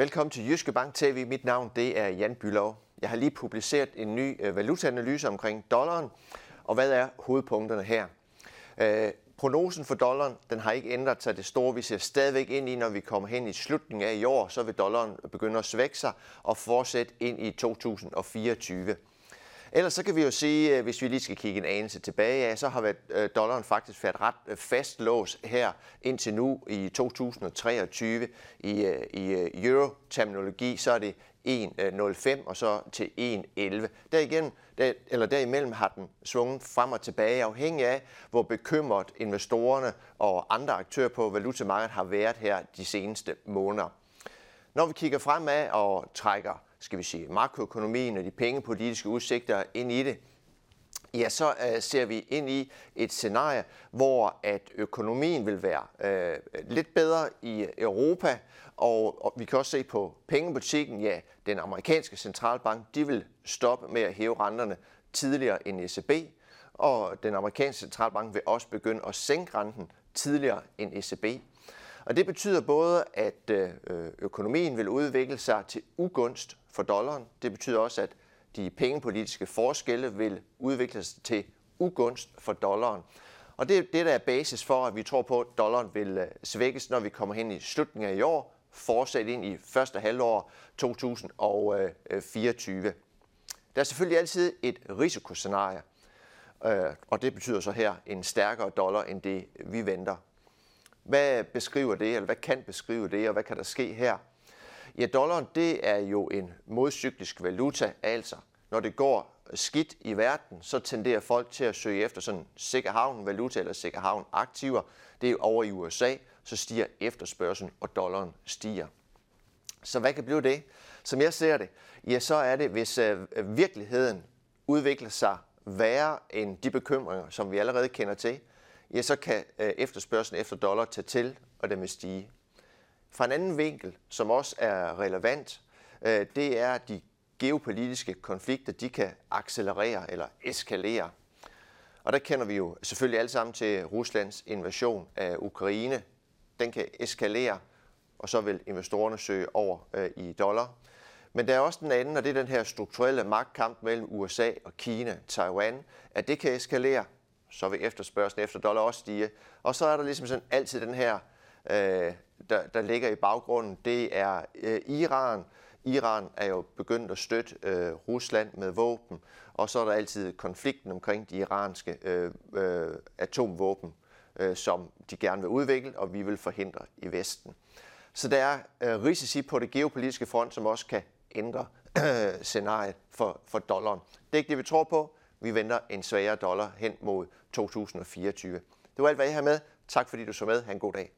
Velkommen til Jyske Bank TV. Mit navn det er Jan Bylov. Jeg har lige publiceret en ny øh, valutaanalyse omkring dollaren. Og hvad er hovedpunkterne her? Øh, prognosen for dollaren den har ikke ændret sig det store. Vi ser stadigvæk ind i, når vi kommer hen i slutningen af i år, så vil dollaren begynde at svække sig og fortsætte ind i 2024. Ellers så kan vi jo sige, øh, hvis vi lige skal kigge en anelse tilbage, ja, så har øh, dollaren faktisk været ret fast fastlåst her indtil nu i 2023 i, i euro-terminologi, så er det 1,05 og så til 1,11. Derigennem, der, eller derimellem har den svunget frem og tilbage, afhængig af, hvor bekymret investorerne og andre aktører på valutamarkedet har været her de seneste måneder. Når vi kigger fremad og trækker skal vi sige, makroøkonomien og de pengepolitiske udsigter ind i det, ja, så øh, ser vi ind i et scenarie, hvor at økonomien vil være øh, lidt bedre i Europa, og, og vi kan også se på pengebutikken, ja, den amerikanske centralbank, de vil stoppe med at hæve renterne tidligere end ECB, og den amerikanske centralbank vil også begynde at sænke renten tidligere end ECB. Og det betyder både, at øh, økonomien vil udvikle sig til ugunst for dollaren. Det betyder også, at de pengepolitiske forskelle vil udvikle sig til ugunst for dollaren. Og det er det, der er basis for, at vi tror på, at dollaren vil øh, svækkes, når vi kommer hen i slutningen af i år, fortsat ind i første halvår 2024. Der er selvfølgelig altid et risikoscenarie, øh, og det betyder så her en stærkere dollar end det, vi venter. Hvad beskriver det, eller hvad kan beskrive det, og hvad kan der ske her? Ja, dollaren det er jo en modcyklisk valuta, altså når det går skidt i verden, så tenderer folk til at søge efter sådan sikker havn valuta eller sikker havn aktiver. Det er over i USA, så stiger efterspørgselen, og dollaren stiger. Så hvad kan blive det? Som jeg ser det, ja, så er det, hvis øh, virkeligheden udvikler sig værre end de bekymringer, som vi allerede kender til, ja, så kan øh, efterspørgselen efter dollar tage til, og den vil stige. Fra en anden vinkel, som også er relevant, øh, det er, at de geopolitiske konflikter, de kan accelerere eller eskalere. Og der kender vi jo selvfølgelig alle sammen til Ruslands invasion af Ukraine. Den kan eskalere, og så vil investorerne søge over øh, i dollar. Men der er også den anden, og det er den her strukturelle magtkamp mellem USA og Kina, Taiwan, at det kan eskalere, så vil efterspørgselen efter dollar også stige. Og så er der ligesom sådan altid den her øh, der, der ligger i baggrunden, det er øh, Iran. Iran er jo begyndt at støtte øh, Rusland med våben, og så er der altid konflikten omkring de iranske øh, øh, atomvåben, øh, som de gerne vil udvikle, og vi vil forhindre i Vesten. Så der er øh, risici på det geopolitiske front, som også kan ændre øh, scenariet for, for dollaren. Det er ikke det, vi tror på. Vi venter en svagere dollar hen mod 2024. Det var alt, hvad jeg har med. Tak fordi du så med. Ha' en god dag.